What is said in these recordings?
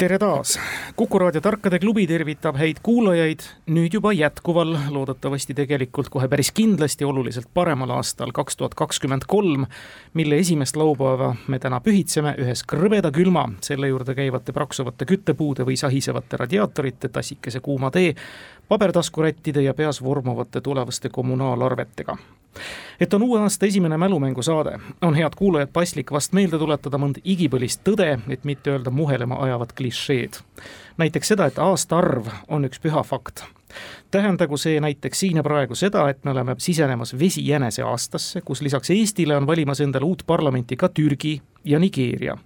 tere taas, Kuku raadio Tarkade klubi tervitab häid kuulajaid nüüd juba jätkuval, loodetavasti tegelikult kohe päris kindlasti oluliselt paremal aastal kaks tuhat kakskümmend kolm, mille esimest laupäeva me täna pühitseme ühes krõbeda külma, selle juurde käivate praksuvate küttepuude või sahisevate radiaatorite, tassikese kuuma tee, pabertaskurättide ja peas vormuvate tulevaste kommunaalarvetega et on uue aasta esimene mälumängusaade, on head kuulajad paslik vast meelde tuletada mõnd igipõlist tõde, et mitte öelda muhelema ajavat klišeed. näiteks seda, et aastaarv on üks püha fakt. tähendagu see näiteks siin ja praegu seda, et me oleme sisenemas vesijänese aastasse, kus lisaks Eestile on valimas endale uut parlamenti ka Türgi ja Nigeeria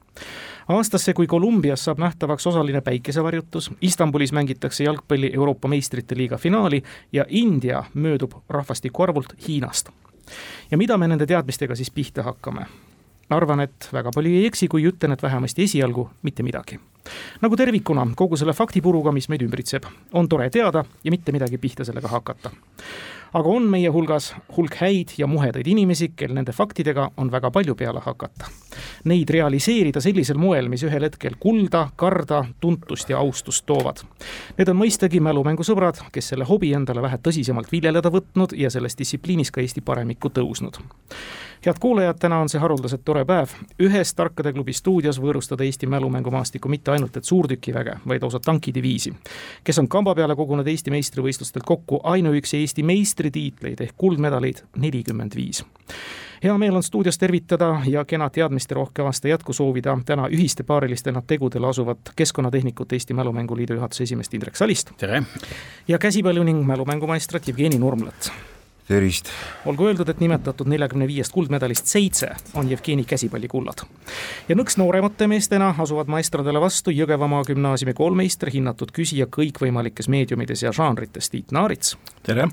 aastasse, kui Kolumbias saab nähtavaks osaline päikesevarjutus, Istanbulis mängitakse jalgpalli Euroopa meistrite liiga finaali ja India möödub rahvastiku arvult Hiinast. ja mida me nende teadmistega siis pihta hakkame? arvan, et väga palju ei eksi, kui ütlen, et vähemasti esialgu mitte midagi. nagu tervikuna kogu selle faktipuruga, mis meid ümbritseb, on tore teada ja mitte midagi pihta sellega hakata aga on meie hulgas hulk häid ja muhedaid inimesi, kel nende faktidega on väga palju peale hakata. Neid realiseerida sellisel moel, mis ühel hetkel kulda, karda, tuntust ja austust toovad. Need on mõistagi mälumängusõbrad, kes selle hobi endale vähe tõsisemalt viljeleda võtnud ja selles distsipliinis ka Eesti paremikku tõusnud head kuulajad, täna on see haruldaselt tore päev. ühes Tarkade klubi stuudios võõrustada Eesti mälumängumaastikku mitte ainult et suurtükiväge, vaid lausa tankidiviisi, kes on kamba peale kogunud Eesti meistrivõistlustelt kokku ainuüksi Eesti meistritiitleid ehk kuldmedaleid nelikümmend viis hea meel on stuudios tervitada ja kena teadmisterohke aasta jätku soovida täna ühiste paarilistena tegudele asuvat Keskkonnatehnikute Eesti Mälumänguliidu juhatuse esimeest Indrek Salist. tere! ja käsipalju ning mälumängumajstrat Jevgeni Nurmlat tervist! olgu öeldud, et nimetatud neljakümne viiest kuldmedalist seitse on Jevgeni käsipallikullad. ja nõks nooremate meestena asuvad maestradele vastu Jõgevamaa gümnaasiumi koolmeister, hinnatud küsija kõikvõimalikes meediumides ja žanrites Tiit Naarits. tere!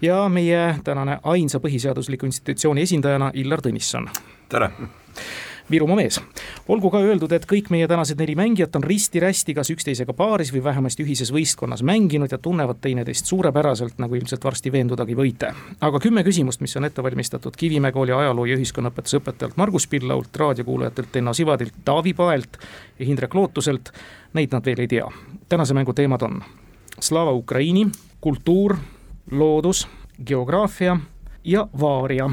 ja meie tänane ainsa põhiseadusliku institutsiooni esindajana Illar Tõnisson. tere! Virumaa mees. olgu ka öeldud, et kõik meie tänased neli mängijat on risti-rästi kas üksteisega paaris või vähemasti ühises võistkonnas mänginud ja tunnevad teineteist suurepäraselt, nagu ilmselt varsti veendudagi võite. aga kümme küsimust, mis on ette valmistatud Kivimäe kooli ajaloo ja ühiskonnaõpetuse õpetajalt Margus Pillault, raadiokuulajatelt Enno Sivadilt, Taavi Paelt ja Hindrek Lootuselt, neid nad veel ei tea. tänase mängu teemad on Slava Ukraini, kultuur, loodus, geograafia ja vaaria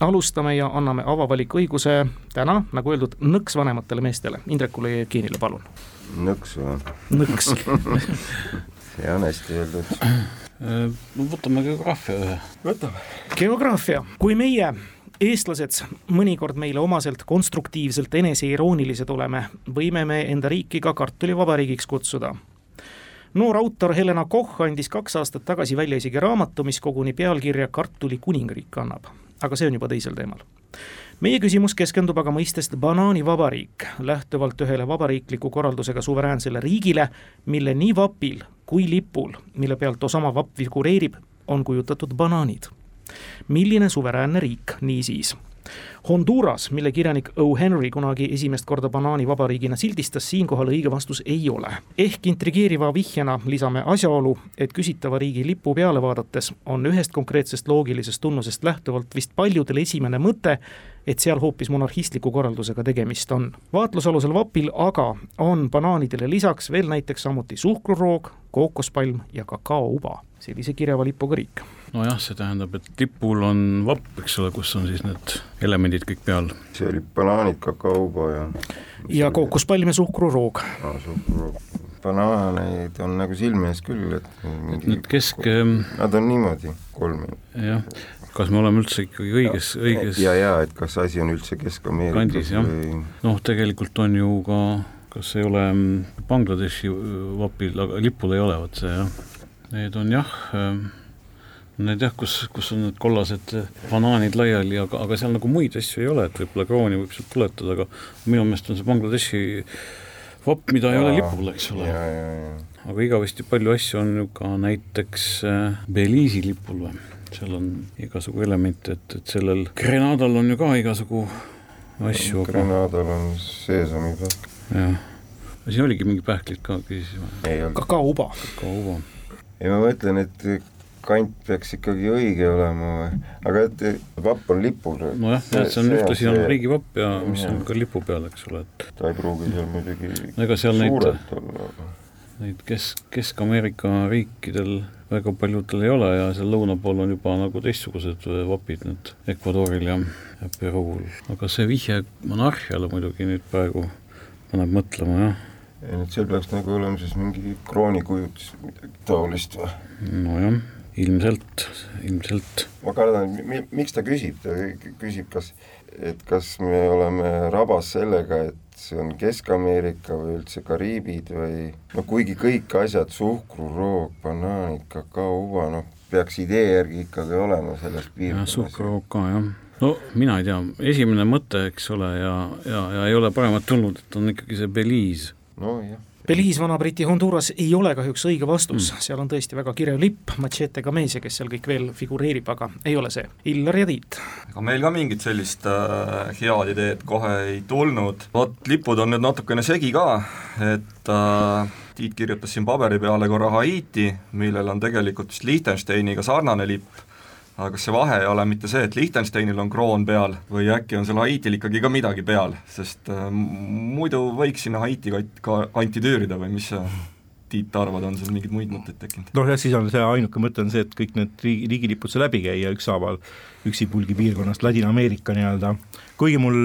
alustame ja anname avavaliku õiguse täna, nagu öeldud, nõks vanematele meestele. Indrekule ja Jevgenile, palun. nõks või? nõks see on hästi öeldud. no võtame geograafia ühe. võtame. geograafia, kui meie eestlased mõnikord meile omaselt konstruktiivselt eneseiroonilised oleme, võime me enda riiki ka kartulivabariigiks kutsuda noor autor Helena Koch andis kaks aastat tagasi välja isegi raamatu, mis koguni pealkirja Kartuli kuningriik kannab aga see on juba teisel teemal. meie küsimus keskendub aga mõistest banaanivabariik, lähtuvalt ühele vabariikliku korraldusega suveräänsele riigile, mille nii vapil kui lipul, mille pealt osama vapp figureerib, on kujutatud banaanid. milline suveräänne riik niisiis Honduras, mille kirjanik O. Henry kunagi esimest korda banaanivabariigina sildistas, siinkohal õige vastus ei ole. ehk intrigeeriva vihjena lisame asjaolu, et küsitava riigi lipu peale vaadates on ühest konkreetsest loogilisest tunnusest lähtuvalt vist paljudel esimene mõte, et seal hoopis monarhistliku korraldusega tegemist on. vaatlusalusel vapil aga on banaanidele lisaks veel näiteks samuti suhkruroog, kookospalm ja kakaouba, sellise kirjava lipuga riik nojah, see tähendab, et tipul on vapp, eks ole, kus on siis need elemendid kõik peal. see oli banaanid, kakaoba ja ja kookospalm ja suhkruroog ah,. suhkruroog, banaaneid on nagu silme ees küll, et Need kesk ähm, Nad on niimoodi, kolm. jah, kas me oleme üldse ikkagi õiges, õiges ja, ja et kas asi on üldse Kesk-Ameerikas või noh, tegelikult on ju ka kas ei ole mm, Bangladeshi vapil, aga lipul ei ole, vot see jah. Need on jah äh,, Need jah, kus, kus on need kollased banaanid laiali, aga, aga seal nagu muid asju ei ole, et võib-olla krooni võib sealt tuletada, aga minu meelest on see Bangladeshi vapp, mida ei ole lipul, eks ole. ja, ja, ja. aga igavesti palju asju on ju ka näiteks äh, Belize'i lipul või, seal on igasugu elemente, et, et sellel Grenadal on ju ka igasugu asju, Grenadal on seesamipähk. jah, siin oligi mingi pähklid ka, küsisime, kakaouba. kauba. ei ma mõtlen, et kant peaks ikkagi õige olema või, aga et vapp on lipul. nojah, see on ühtlasi on riigivapp ja mis on ka lipu peal, eks ole, et ta ei pruugi seal muidugi no seal neid, suurelt olla, aga neid Kesk, Kesk-Ameerika riikidel väga paljudel ei ole ja seal lõuna pool on juba nagu teistsugused vapid, need Ecuadoril ja, ja Peruul, aga see vihje monarhiale muidugi nüüd praegu paneb mõtlema, jah. ei nüüd seal peaks nagu olema siis mingi kroonikujutis midagi taolist või? nojah, ilmselt, ilmselt. ma kardan, miks ta küsib, ta küsib, kas, et kas me oleme rabas sellega, et see on Kesk-Ameerika või üldse Kariibid või no kuigi kõik asjad, suhkruroog, banaanid, kakauva, noh, peaks idee järgi ikkagi olema selles piirkonnas. suhkruroog ka, jah no mina ei tea, esimene mõte, eks ole, ja, ja, ja ei ole paremat tulnud, et on ikkagi see Belize. nojah Belize, Vana-Briti, Honduras ei ole kahjuks õige vastus mm., seal on tõesti väga kirev lipp, Machete Gamese, kes seal kõik veel figureerib, aga ei ole see. Illar ja Tiit. ega meil ka mingit sellist äh, head ideed kohe ei tulnud, vot lipud on nüüd natukene segi ka, et äh, Tiit kirjutas siin paberi peale korra Haiti, millel on tegelikult vist Liechtensteiniga sarnane lipp aga kas see vahe ei ole mitte see, et Liechtensteinil on kroon peal või äkki on seal Haitil ikkagi ka midagi peal, sest äh, muidu võiks sinna Haiti ka kanti tüürida või mis sa Tiit arvad, on sul mingeid muid mõtteid tekkinud? noh jah, siis on see ainuke mõte on see, et kõik need riigi, riigilipud seal läbi käia ükshaaval üksipulgi piirkonnast, Ladina-Ameerika nii-öelda, kuigi mul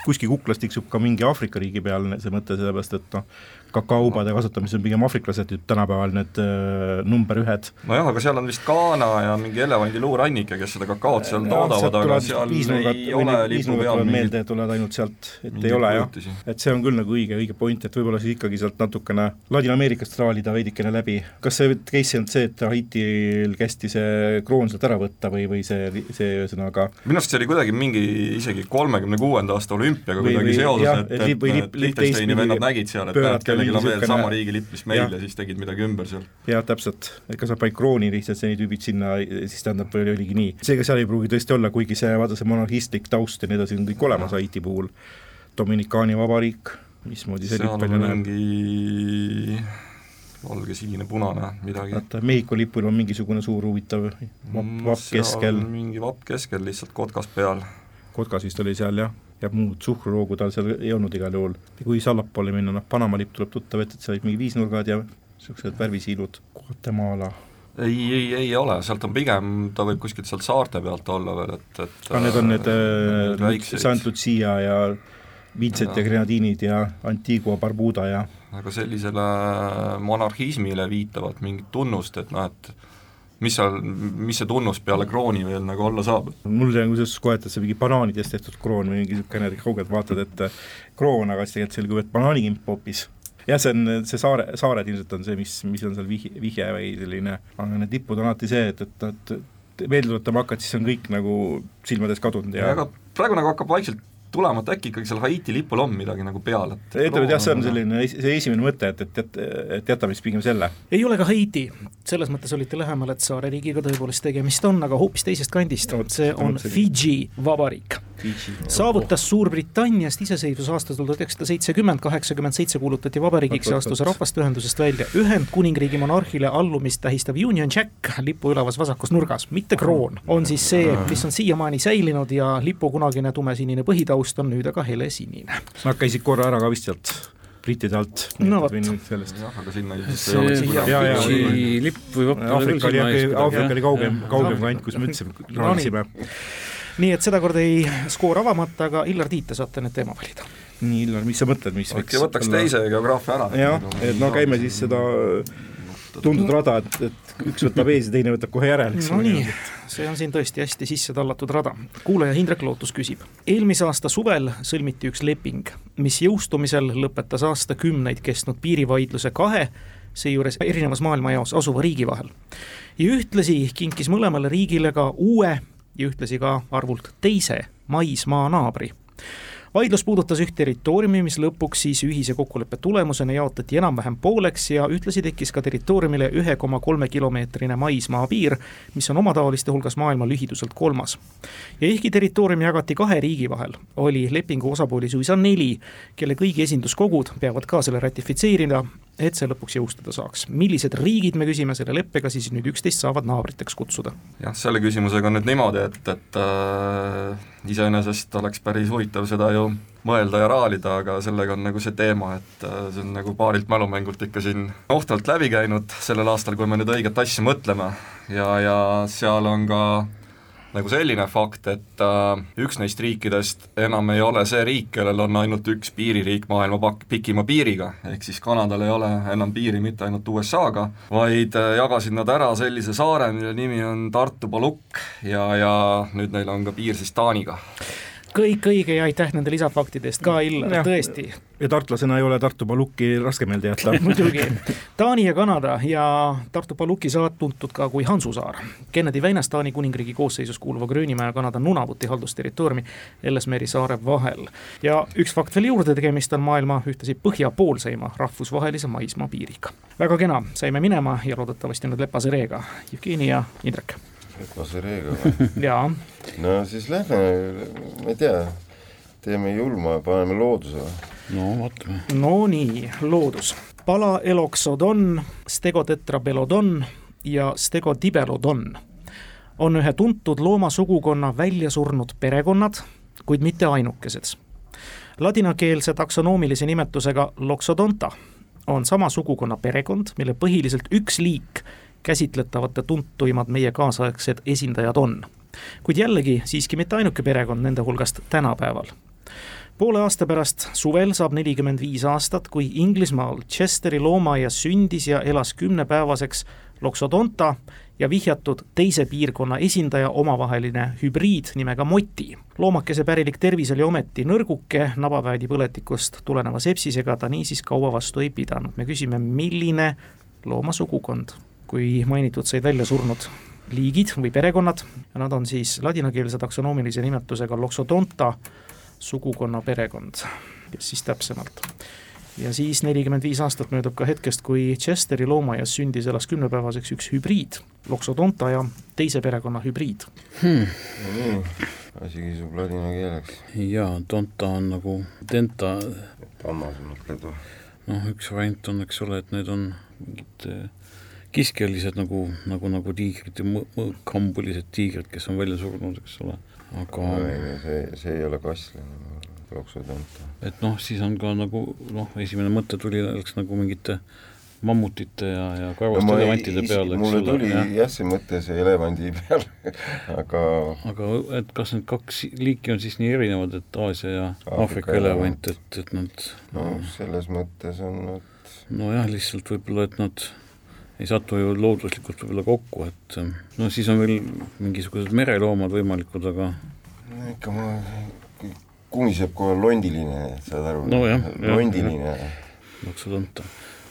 kuskil kuklas tiksub ka mingi Aafrika riigi peal see mõte, sellepärast et noh, kakaobade kasutamisel on pigem aafriklased tänapäeval need äh, number ühed. nojah, aga seal on vist Ghana ja mingi elevandiluurannik ja kes seda kakaot seal toodavad, aga seal ei ole lipu peal meelde tulevad ainult sealt, et ei ole jah, et see on küll nagu õige, õige point, et võib-olla siis ikkagi sealt natukene Ladina-Ameerikast traalida veidikene läbi. kas see case olnud see, et Haitil kästi see kroon sealt ära võtta või, või see, see ühesõnaga minu arust see oli kuidagi mingi isegi kolmekümne kuuenda aasta olümpiaga kuidagi seoses, et, et, et Liechtensteini vennad nägid seal, et näed, kellelgi on veel sama riigilipp, mis meil ja. ja siis tegid midagi ümber seal. jah, täpselt, ega sa panid krooni lihtsalt, see tüübid sinna, siis tähendab, oligi nii. seega seal ei pruugi tõesti olla, kuigi see, vaata see monarhistlik taust ja nii edasi on kõik olemas Haiti puhul, Dominikaani vabariik, mismoodi see lipp välja näeb? valge, sinine, punane, midagi. vaata, Mehhiko lipul on mingisugune suur huvitav vapp, Mm, vapp keskel. mingi vapp keskel lihtsalt kotkas peal. kotkas vist oli seal jah, ja muud suhkruroogu tal seal ei olnud igal juhul. kui siis allapoole minna, noh, Panama lipp tuleb tuttav ette, et seal olid mingi viisnurgad ja niisugused värvisiilud, Guatemala. Ei, ei, ei ole, sealt on pigem, ta võib kuskilt sealt saarte pealt olla veel, et, et aga need on need äh, Saint Lucia ja Vincent ja, ja Grenadiinid ja Antigua, Barbuda ja aga sellisele monarhismile viitavat mingit tunnust, et noh, et mis seal, mis see tunnus peale krooni veel nagu olla saab? mul jäi kusjuures kohe, et see mingi banaanidest tehtud kroon või mingi niisugune, kaugelt vaatad, et kroon, aga siis tegelikult selgub, et banaanikimp hoopis jah, see on, see saare, saared ilmselt on see, mis, mis on seal vihje, vihje või selline, aga need lipud on alati see, et, et, et meelde tuletama hakkad, siis on kõik nagu silmades kadunud ja, ja aga praegu nagu hakkab vaikselt tulema, et äkki ikkagi seal Haiti lipul on midagi nagu peal, et ütleme jah, see on selline, see esimene mõte, et, et, et, jätame siis pigem selle. ei ole ka Haiti, selles mõttes olite lähemal, et saareriigiga tõepoolest tegemist on, aga hoopis teisest kandist, see on Fidži vabariik. Saavutas Suurbritanniast iseseisvuse aastal tuhat üheksasada seitsekümmend, kaheksakümmend seitse kuulutati vabariigiks ja astus rahvaste ühendusest välja. Ühendkuningriigi monarhile allumist tähistav Union Jack lipu üleval vasakus nurgas, mitte kroon, on siis see, mis on siiamaani säilinud ja lipu kunagine tumesinine põhitaust on nüüd aga helesinine. Nad käisid korra ära ka vist sealt brittide alt. no vot. jah, aga sinna see Fidži lipp või Aafrika oli jah, Aafrika oli kaugem, kaugem kant, kus me üldse raanisime nii et sedakorda ei skoor avamata, aga Illar Tiit, te saate need teema valida. nii, Illar, mis sa mõtled, mis äkki võtaks olla... teise geograafia ära? jah, et no käime siis seda tuntud rada, et, et üks võtab ees ja teine võtab kohe järele. no nii, see on siin tõesti hästi sisse tallatud rada. kuulaja Hindrek Lootus küsib. eelmise aasta suvel sõlmiti üks leping, mis jõustumisel lõpetas aastakümneid kestnud piirivaidluse kahe seejuures erinevas maailmajaos asuva riigi vahel. ja ühtlasi kinkis mõlemale riigile ka uue ja ühtlasi ka arvult teise maismaa naabri. Vaidlus puudutas üht territooriumi, mis lõpuks siis ühise kokkuleppe tulemusena jaotati enam-vähem pooleks ja ühtlasi tekkis ka territooriumile ühe koma kolme kilomeetrine maismaapiir, mis on omataoliste hulgas maailma lühiduselt kolmas. ja ehkki territoorium jagati kahe riigi vahel, oli lepingu osapooli suisa neli, kelle kõigi esinduskogud peavad ka selle ratifitseerida et see lõpuks jõustuda saaks. millised riigid, me küsime selle leppega, siis nüüd üksteist saavad naabriteks kutsuda? jah, selle küsimusega on nüüd niimoodi, et, et äh, iseenesest oleks päris huvitav seda ju mõelda ja raalida, aga sellega on nagu see teema, et äh, see on nagu paarilt mälumängult ikka siin ohtralt läbi käinud sellel aastal, kui me nüüd õiget asja mõtleme ja, ja seal on ka nagu selline fakt, et äh, üks neist riikidest enam ei ole see riik, kellel on ainult üks piiririik maailma pak-, pikima piiriga, ehk siis Kanadal ei ole enam piiri mitte ainult USA-ga, vaid äh, jagasid nad ära sellise saare, mille nimi on Tartu Palukk ja, ja nüüd neil on ka piir siis Taaniga kõik õige ja aitäh nende lisafaktide eest ka, Illar, tõesti. ja tartlasena ei ole Tartu Palukki raske meelde jätta muidugi. Taani ja Kanada ja Tartu Paluki saar tuntud ka kui Hansusaar. Kennedy väinas Taani kuningriigi koosseisus kuuluva Gröönimäe ja Kanada Nunavuti haldusterritooriumi Ellesmeri saare vahel. ja üks fakt veel juurde, tegemist on maailma ühtlasi põhjapoolseima rahvusvahelise maismaapiiriga. väga kena, saime minema ja loodetavasti nüüd lepase reega. Jevgeni ja Indrek Lepase reega või? jaa. no siis lähme, ma ei tea, teeme julma ja paneme looduse või? no vaatame. no nii, loodus. Palaeloxodon, Stegotetrabelodon ja Stegodibelodon on ühe tuntud loomasugukonna väljasurnud perekonnad, kuid mitte ainukesed. Ladinakeelse taksonoomilise nimetusega Loxodonta on sama sugukonna perekond, mille põhiliselt üks liik käsitletavate tuntuimad meie kaasaegsed esindajad on. kuid jällegi siiski mitte ainuke perekond nende hulgast tänapäeval. poole aasta pärast suvel saab nelikümmend viis aastat, kui Inglismaal Chesteri loomaaias sündis ja elas kümnepäevaseks Loxodonta ja vihjatud teise piirkonna esindaja omavaheline hübriid nimega Moti. loomakese pärilik tervis oli ometi nõrguke, nabaväedi põletikust tuleneva sepsisega ta niisiis kaua vastu ei pidanud. me küsime, milline loomasugukond kui mainitud, said välja surnud liigid või perekonnad ja nad on siis ladinakeelse taksonoomilise nimetusega Loxodonta sugukonna perekond, kes siis täpsemalt. ja siis nelikümmend viis aastat möödub ka hetkest, kui Chesteri loomaaias sündis elas kümnepäevaseks üks hübriid, Loxodonta ja teise perekonna hübriid hmm.. nii, asi kisub ladina keeleks. jaa, Donta on nagu denta. Tammas mõtled või? noh, üks variant on, eks ole, et need on mingid kiskjalised nagu, nagu, nagu tiigrid ja kambulised tiigrid, kes on välja surnud, eks ole, aga ei, see, see ei ole kasslane, loksutõmp. et noh, siis on ka nagu noh, esimene mõte tuli, läks nagu mingite mammutite ja, ja karvaste no, elevantide peale, mulle tuli jah ja, see mõte see elevandi peale aga aga et kas need kaks liiki on siis nii erinevad, et Aasia ja Aafrika elevant, et, et nad no selles mõttes on nad nojah, lihtsalt võib-olla, et nad ei satu ju looduslikult võib-olla kokku, et no siis on veel mingisugused mereloomad võimalikud, aga no ikka ma, kumiseb kohe londiline, saad aru no,? londiline. maksud anda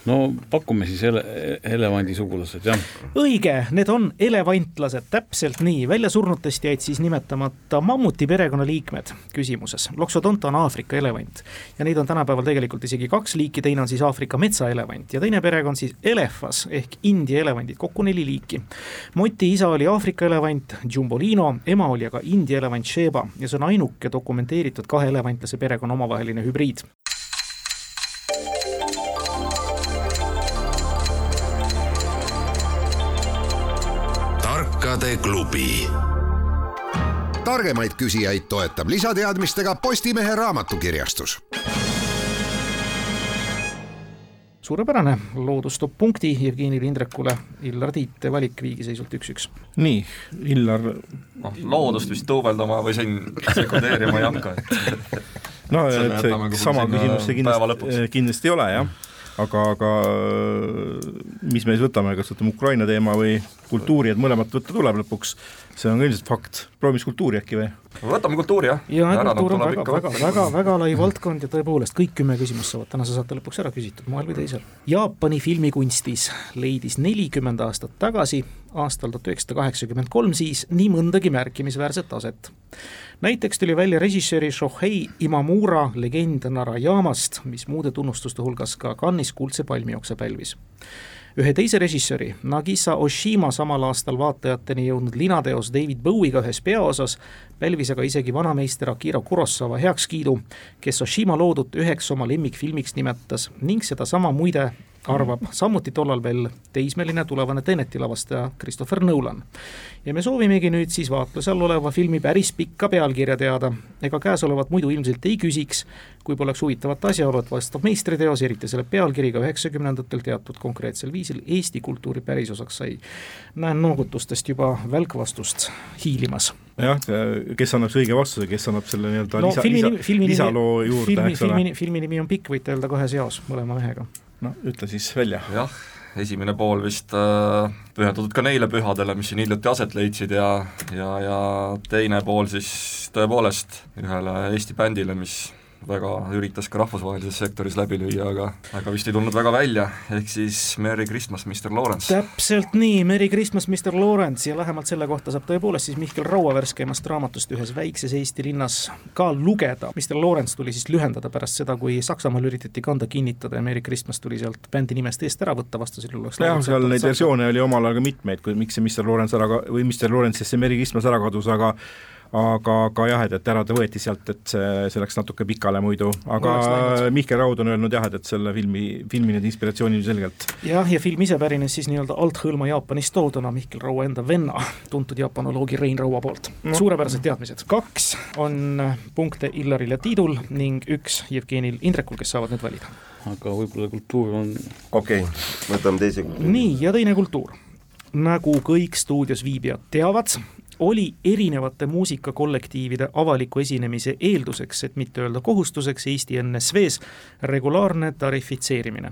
no pakume siis ele-, elevandi sugulased, jah. õige, need on elevantlased, täpselt nii, väljasurnutest jäid siis nimetamata mammuti perekonnaliikmed küsimuses. Loxodonta on Aafrika elevant ja neid on tänapäeval tegelikult isegi kaks liiki, teine on siis Aafrika metsaelevant ja teine perekond siis elefas ehk India elevandid, kokku neli liiki. Moti isa oli Aafrika elevant Jumbolino, ema oli aga India elevant Sheba ja see on ainuke dokumenteeritud kahe elevantlase perekonna omavaheline hübriid. Klubi. targemaid küsijaid toetab lisateadmistega Postimehe raamatukirjastus suurepärane, loodus toob punkti Jevgenile Indrekule, Illar Tiit valik viigiseisult üks-üks. nii, Illar noh, loodust vist duubeldama või siin sekundeerima ei hakka, et no et see sama küsimus see kindlasti, kindlasti ei ole jah aga, aga mis me siis võtame, kas võtame Ukraina teema või kultuuri, et mõlemat võtta tuleb lõpuks, see on ilmselt fakt proovime siis kultuuri äkki või? võtame kultuuri, jah. ja kultuur on väga, väga, väga, väga lai valdkond ja tõepoolest kõik kümme küsimust saavad tänase saate lõpuks ära küsitud, moel või teisel. Jaapani filmikunstis leidis nelikümmend aastat tagasi, aastal tuhat üheksasada kaheksakümmend kolm siis, nii mõndagi märkimisväärset aset. Näiteks tuli välja režissööri Shohei Imamura legend Narayamast, mis muude tunnustuste hulgas ka Cannes'is kuldse palmioksa pälvis. Ühe teise režissööri, Nagisa Oshima samal aastal vaatajateni jõudnud linateos David Bowie'ga ühes peaosas, pälvis aga isegi vanameister Akira Kurosawa heakskiidu, kes Oshima loodut üheks oma lemmikfilmiks nimetas ning sedasama muide arvab samuti tollal veel teismeline tulevane Teneti lavastaja Christopher Nolan. ja me soovimegi nüüd siis vaatluse all oleva filmi päris pikka pealkirja teada, ega käesolevat muidu ilmselt ei küsiks, kui poleks huvitavat asjaolu, et vastav meistriteos, eriti selle pealkiriga üheksakümnendatel teatud konkreetsel viisil Eesti kultuuri pärisosaks sai. näen noogutustest juba välkvastust hiilimas jah, kes annab see õige vastuse, kes annab selle nii-öelda no, lisa, lisa, lisaloo juurde, eks ole. filmi, filmi nimi on pikk, võite öelda kahes jaos mõlema mehega no ütle siis välja. jah, esimene pool vist äh, pühendatud ka neile pühadele, mis siin hiljuti aset leidsid ja, ja, ja teine pool siis tõepoolest ühele Eesti bändile, mis väga üritas ka rahvusvahelises sektoris läbi lüüa, aga, aga vist ei tulnud väga välja, ehk siis Merry Christmas, Mr Lawrence. täpselt nii, Merry Christmas, Mr Lawrence ja lähemalt selle kohta saab tõepoolest siis Mihkel Raua värskemast raamatust ühes väikses Eesti linnas ka lugeda. Mr Lawrence tuli siis lühendada pärast seda, kui Saksamaal üritati kanda kinnitada ja Merry Christmas tuli sealt bändi nimest eest ära võtta, vastasel juhul oleks jah, seal neid versioone oli omal ajal ka mitmeid, kui miks see Mr Lawrence ära ka-, või Mr Lawrence'ist see Merry Christmas ära kadus, aga aga, aga jah, et, et ära ta võeti sealt, et see, see läks natuke pikale muidu, aga Mihkel Raud on öelnud jah, et, et selle filmi, filmi need inspiratsioonid selgelt. jah, ja film ise pärines siis nii-öelda althõlma Jaapanist tooduna. Mihkel Raua enda venna, tuntud jaapanoloogi Rein Raua poolt. No.. suurepärased teadmised, kaks on punkte Illaril ja Tiidul ning üks Jevgenil Indrekul, kes saavad nüüd valida. aga võib-olla kultuur on okei. Okay,, võtame teise kultuuri. nii, ja teine kultuur. Nagu kõik stuudios viibijad teavad, oli erinevate muusikakollektiivide avaliku esinemise eelduseks, et mitte öelda kohustuseks Eesti NSV-s regulaarne tarifitseerimine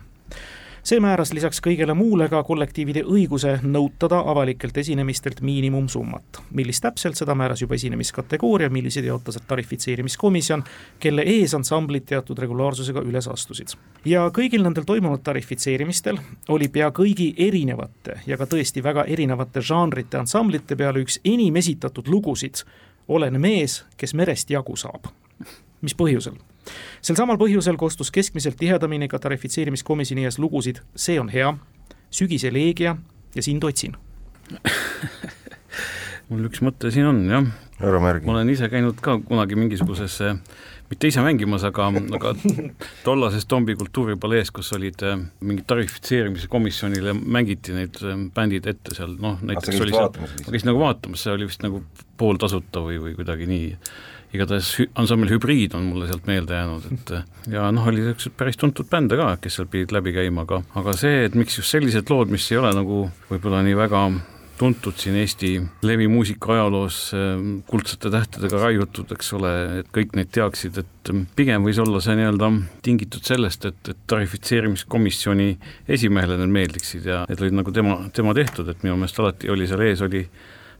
see määras lisaks kõigele muule ka kollektiivide õiguse nõutada avalikelt esinemistelt miinimumsummat. millist täpselt, seda määras juba esinemiskategooria, milliseid jaotas tarifitseerimiskomisjon, kelle ees ansamblid teatud regulaarsusega üles astusid. ja kõigil nendel toimunud tarifitseerimistel oli pea kõigi erinevate ja ka tõesti väga erinevate žanrite ansamblite peale üks enim esitatud lugusid Olen mees, kes merest jagu saab. Mis põhjusel? sel samal põhjusel kostus keskmiselt tihedamini ka tarifitseerimiskomisjoni ees lugusid See on hea, Sügise leegia ja Sind otsin mul üks mõte siin on jah. ära märgi. ma olen ise käinud ka kunagi mingisuguses, mitte ise mängimas, aga, aga tollases Tombi kultuuripalees, kus olid äh, mingid tarifitseerimise komisjonile mängiti need äh, bändid ette seal, noh näiteks oli seal, ma käisin nagu vaatamas, see oli vist nagu pooltasuta või, või kuidagi nii igatahes ansambel Hübriid on mulle sealt meelde jäänud, et ja noh, oli niisuguseid päris tuntud bände ka, kes seal pidid läbi käima, aga aga see, et miks just sellised lood, mis ei ole nagu võib-olla nii väga tuntud siin Eesti levimuusika ajaloos ehm, kuldsete tähtedega raiutud, eks ole, et kõik neid teaksid, et pigem võis olla see nii-öelda tingitud sellest, et, et tarifitseerimiskomisjoni esimehele need meeldiksid ja need olid nagu tema, tema tehtud, et minu meelest alati oli seal ees, oli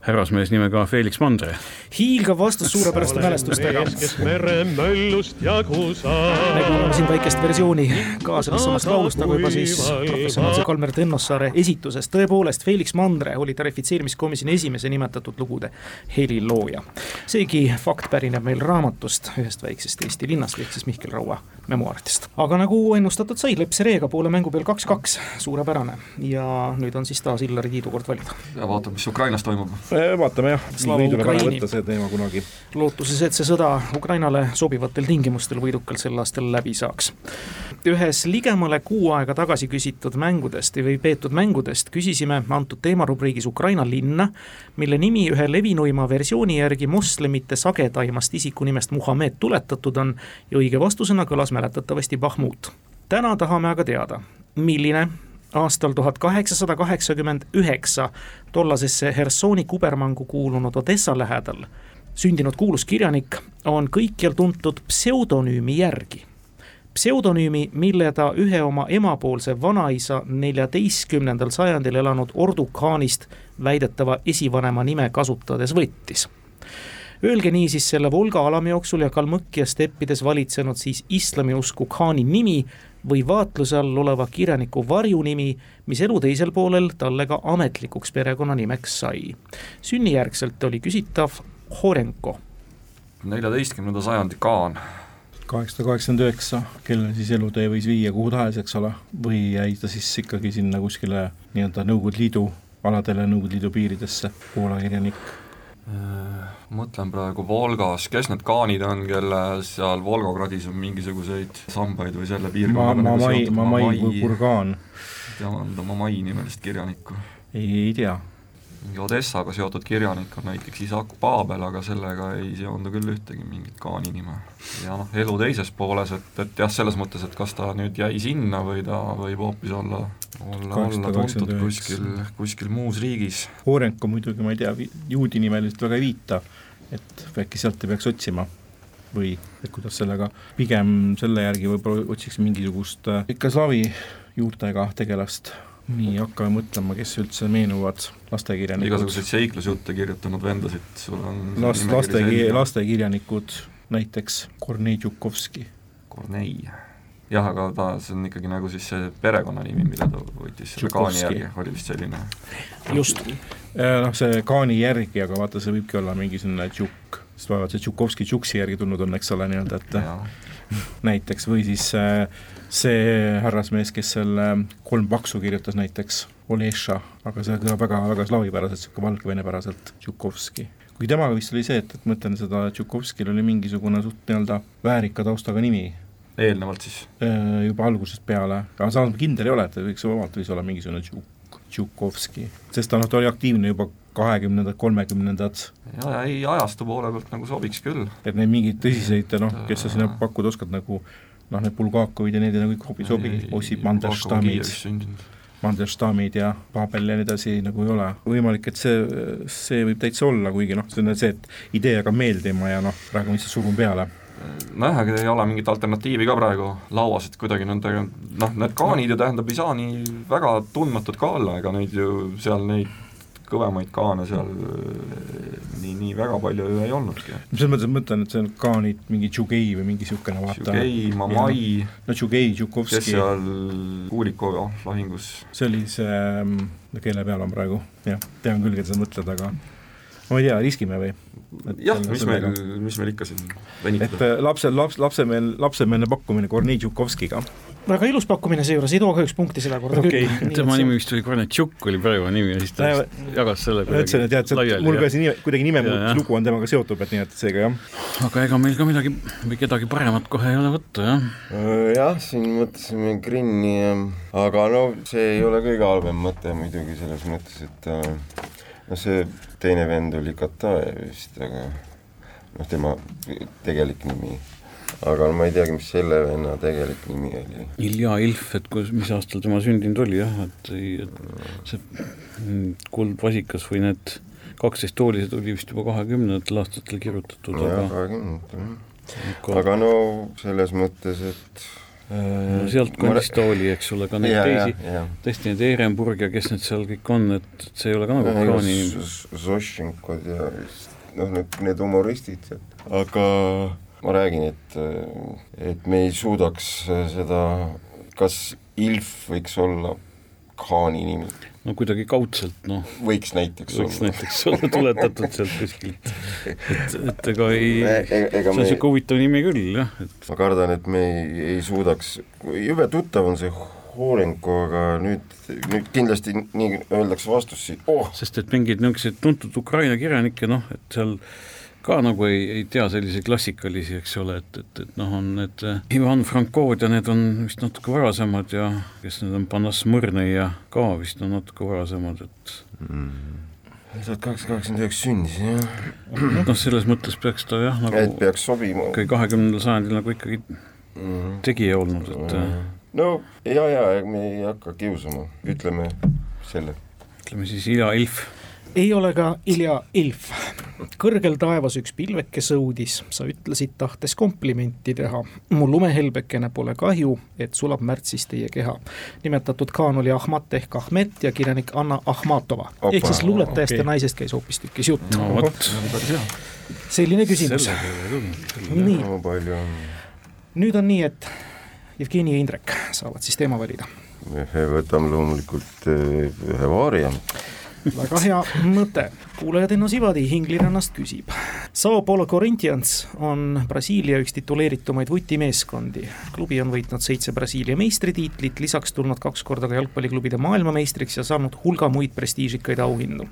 härrasmees nimega Felix Mandre. hiilgav vastus suurepäraste mälestustega. kes meremöllust jagu saab. me kuulame siin väikest versiooni ka sellest samast laulust, nagu juba siis professionaalse Kalmer Tõnnossaare esituses. tõepoolest, Felix Mandre oli tarifitseerimiskomisjoni esimese nimetatud lugude helilooja. seegi fakt pärineb meil raamatust ühest väiksest Eesti linnast, ehk siis Mihkel Raua memuaaridest. aga nagu ennustatud sai, Leps Reega poole mängu peal kaks-kaks, suurepärane. ja nüüd on siis taas Illari Tiidu kord valida. ja vaatame, mis Ukrainas toimub vaatame jah, nii tuleb ära võtta see teema kunagi. lootuses, et see sõda Ukrainale sobivatel tingimustel võidukalt sel aastal läbi saaks. ühes ligemale kuu aega tagasi küsitud mängudest või peetud mängudest küsisime antud teemarubriigis Ukraina linna, mille nimi ühe levinuima versiooni järgi moslemite sagedaimast isikunimest Muhamed tuletatud on ja õige vastusena kõlas mäletatavasti Bahmut. täna tahame aga teada, milline aastal tuhat kaheksasada kaheksakümmend üheksa tollasesse Hersoni kubermangu kuulunud Odessa lähedal sündinud kuulus kirjanik on kõikjal tuntud pseudonüümi järgi. pseudonüümi, mille ta ühe oma emapoolse vanaisa neljateistkümnendal sajandil elanud Ordu khaanist väidetava esivanema nime kasutades võttis Öelge niisiis selle Volga alamjooksul ja Kalmõkkia steppides valitsenud siis islamiusku khaani nimi või vaatluse all oleva kirjaniku varjunimi, mis elu teisel poolel talle ka ametlikuks perekonnanimeks sai. sünnijärgselt oli küsitav Horenko. neljateistkümnenda sajandi kaan. kaheksasada kaheksakümmend üheksa, kelle siis elutee võis viia kuhu tahes, eks ole, või jäi ta siis ikkagi sinna kuskile nii-öelda Nõukogude Liidu aladele, Nõukogude Liidu piiridesse, Poola kirjanik Äh, mõtlen praegu Volgas, kes need kaanid on, kelle seal Volgogradis on mingisuguseid sambaid või selle piirkonnaga ma, ma, ma, ma, ma, Kurgaan. tean Mamai nimelist kirjanikku. ei, tea mingi Odessaga seotud kirjanik on näiteks Isak Paabel, aga sellega ei seondu küll ühtegi mingit Kaani nime. ja noh, elu teises pooles, et, et jah, selles mõttes, et kas ta nüüd jäi sinna või ta võib hoopis olla, olla, olla tuntud kuskil, kuskil muus riigis. Orenko muidugi, ma ei tea, juudi nimelist väga ei viita, et äkki sealt ei peaks otsima või et kuidas sellega, pigem selle järgi võib-olla otsiks mingisugust äh, ikka slaavi juurtega tegelast nii, hakkame mõtlema, kes üldse meenuvad lastekirjanikud. igasuguseid seiklusjutte kirjutanud vendasid sul on Las-, laste, lastekirjanikud, näiteks Kornei Tšukovski. Kornei, jah, aga ta, see on ikkagi nagu siis see perekonnanimi, mille ta võttis selle kaani järgi, oli vist selline. just. Äh, noh, see kaani järgi, aga vaata, see võibki olla mingisugune tšukk, sest vaevalt see Tšukovski tšuksi järgi tulnud on, eks ole, nii-öelda, et ja. näiteks, või siis äh, see härrasmees, kes selle kolm paksu kirjutas näiteks, Oleša, aga see kõlab väga, väga slaavipäraselt, niisugune valgevenepäraselt, Tšukovski. kuigi temaga vist oli see, et, et ma ütlen seda, Tšukovskil oli mingisugune suht nii-öelda väärika taustaga nimi. Eelnevalt siis? Äh, juba algusest peale, aga samas ma kindel ei ole, et ta võiks vabalt võis olla mingisugune Tšuk-, Tšukovski, sest ta noh, ta oli aktiivne juba kahekümnendad, kolmekümnendad. ja, ja ei, ajastu poole pealt nagu sobiks küll. et neid mingeid tõsiseid, noh, kes sa sinna pakkuda oskad, nagu noh, need Bulgakovid ja need ei nagu ikka hobi sobi, Ossip Manderstamid, Manderstamid ja Paabel ja nii edasi nagu ei ole. võimalik, et see, see võib täitsa olla, kuigi noh, see on see, et idee hakkab meeldima ja noh, praegu ma lihtsalt surun peale nojah, aga ei ole mingit alternatiivi ka praegu lauas, et kuidagi nendega noh, need kaanid ju tähendab, ei saa nii väga tundmatud ka olla, ega neid ju seal neid kõvemaid kaane seal äh, nii, nii väga palju ju ei olnudki. selles mõttes ma mõtlen, et see on kaanid, mingi Tšugei või mingi niisugune vaata. Tšugei, Mamai. no Tšugei, Tšukovski. Kes seal Kuulikova lahingus see oli see, mm, kelle peal on praegu, jah, tean küll, keda sa mõtled, aga ma ei tea, riskime või? jah, mis meil, mis meil ikka siin venitada. et äh, lapsel, laps, lapsemeel, lapsemeelne pakkumine Kornei Tšukovskiga väga ilus pakkumine seejuures, ei too kahjuks punkti selle korda okay. küll. tema nimi vist oli Kornetšuk oli perekonnanimi ja siis ta ja, jagas selle kuidagi ütlesin, et mul ka see nime, kuidagi nime lugu on temaga seotud, et nii, et seega jah. aga ega meil ka midagi või kedagi paremat kohe ei ole võtta, jah? Äh, jah, siin mõtlesime Grinni, aga no see ei ole kõige halvem mõte muidugi selles mõttes, et äh, no see teine vend oli Kataev vist, aga noh, tema tegelik nimi aga ma ei teagi, mis selle venna tegelik nimi oli. Ilja Ilf, et kus, mis aastal tema sündinud oli jah, et ei, et see Kuldvasikas või need kaksteist toolised oli vist juba kahekümnendatel aastatel kirjutatud, aga kahekümnendatel jah. aga no selles mõttes, et sealt kandist ta oli, eks ole, ka neid ja, teisi, tõesti need Ehrenburg ja kes need seal kõik on, et see ei ole ka nagu kraani inimesed. Zošinkod ja noh, need, need humoristid, aga ma räägin, et, et me ei suudaks seda, kas Ilf võiks olla Khaani nimi? No kuidagi kaudselt, noh. võiks näiteks võiks olla. näiteks olla tuletatud sealt kuskilt. et, et ega ei see on niisugune huvitav nimi küll, jah, et ma kardan, et me ei, ei suudaks, jube tuttav on see Hoorenko, aga nüüd, nüüd kindlasti nii öeldakse vastus siit oh.. sest et mingeid niisuguseid tuntud Ukraina kirjanikke, noh, et seal ka nagu ei, ei tea selliseid klassikalisi, eks ole, et, et, et noh, on need äh, Ivan Frankod ja need on vist natuke varasemad ja kes need on, Panas Mõrnõi ja ka vist on natuke varasemad, et mm tuhat kaheksasada kaheksakümmend üheksa sündis, jah. noh, selles mõttes peaks ta jah, nagu et peaks sobima. ikkagi kahekümnendal sajandil nagu ikkagi mm. tegija olnud, et mm. no ja, ja me ei hakka kiusama, ütleme selle. ütleme siis Ilja Ilf. Ei ole ka Ilja Ilf kõrgel taevas üks pilveke sõudis, sa ütlesid, tahtes komplimenti teha. mu lumehelbekene pole kahju, et sulab märtsis teie keha. nimetatud kaan oli Ahmat ehk Ahmet ja kirjanik Anna Ahmatova. ehk siis luuletajast okay. ja naisest käis hoopistükkis jutt. no vot, selline küsimus. nii, nüüd on nii, et Jevgeni ja Indrek saavad siis teema valida. me võtame loomulikult eh, ühe vaaria. Väga hea mõte. kuulajad Enno Sivadi Hinglinannast küsib. Sao Paulo Corinthians on Brasiilia üks tituleeritumaid vutimeeskondi. klubi on võitnud seitse Brasiilia meistritiitlit, lisaks tulnud kaks korda ka jalgpalliklubide maailmameistriks ja saanud hulga muid prestiižikaid auhindu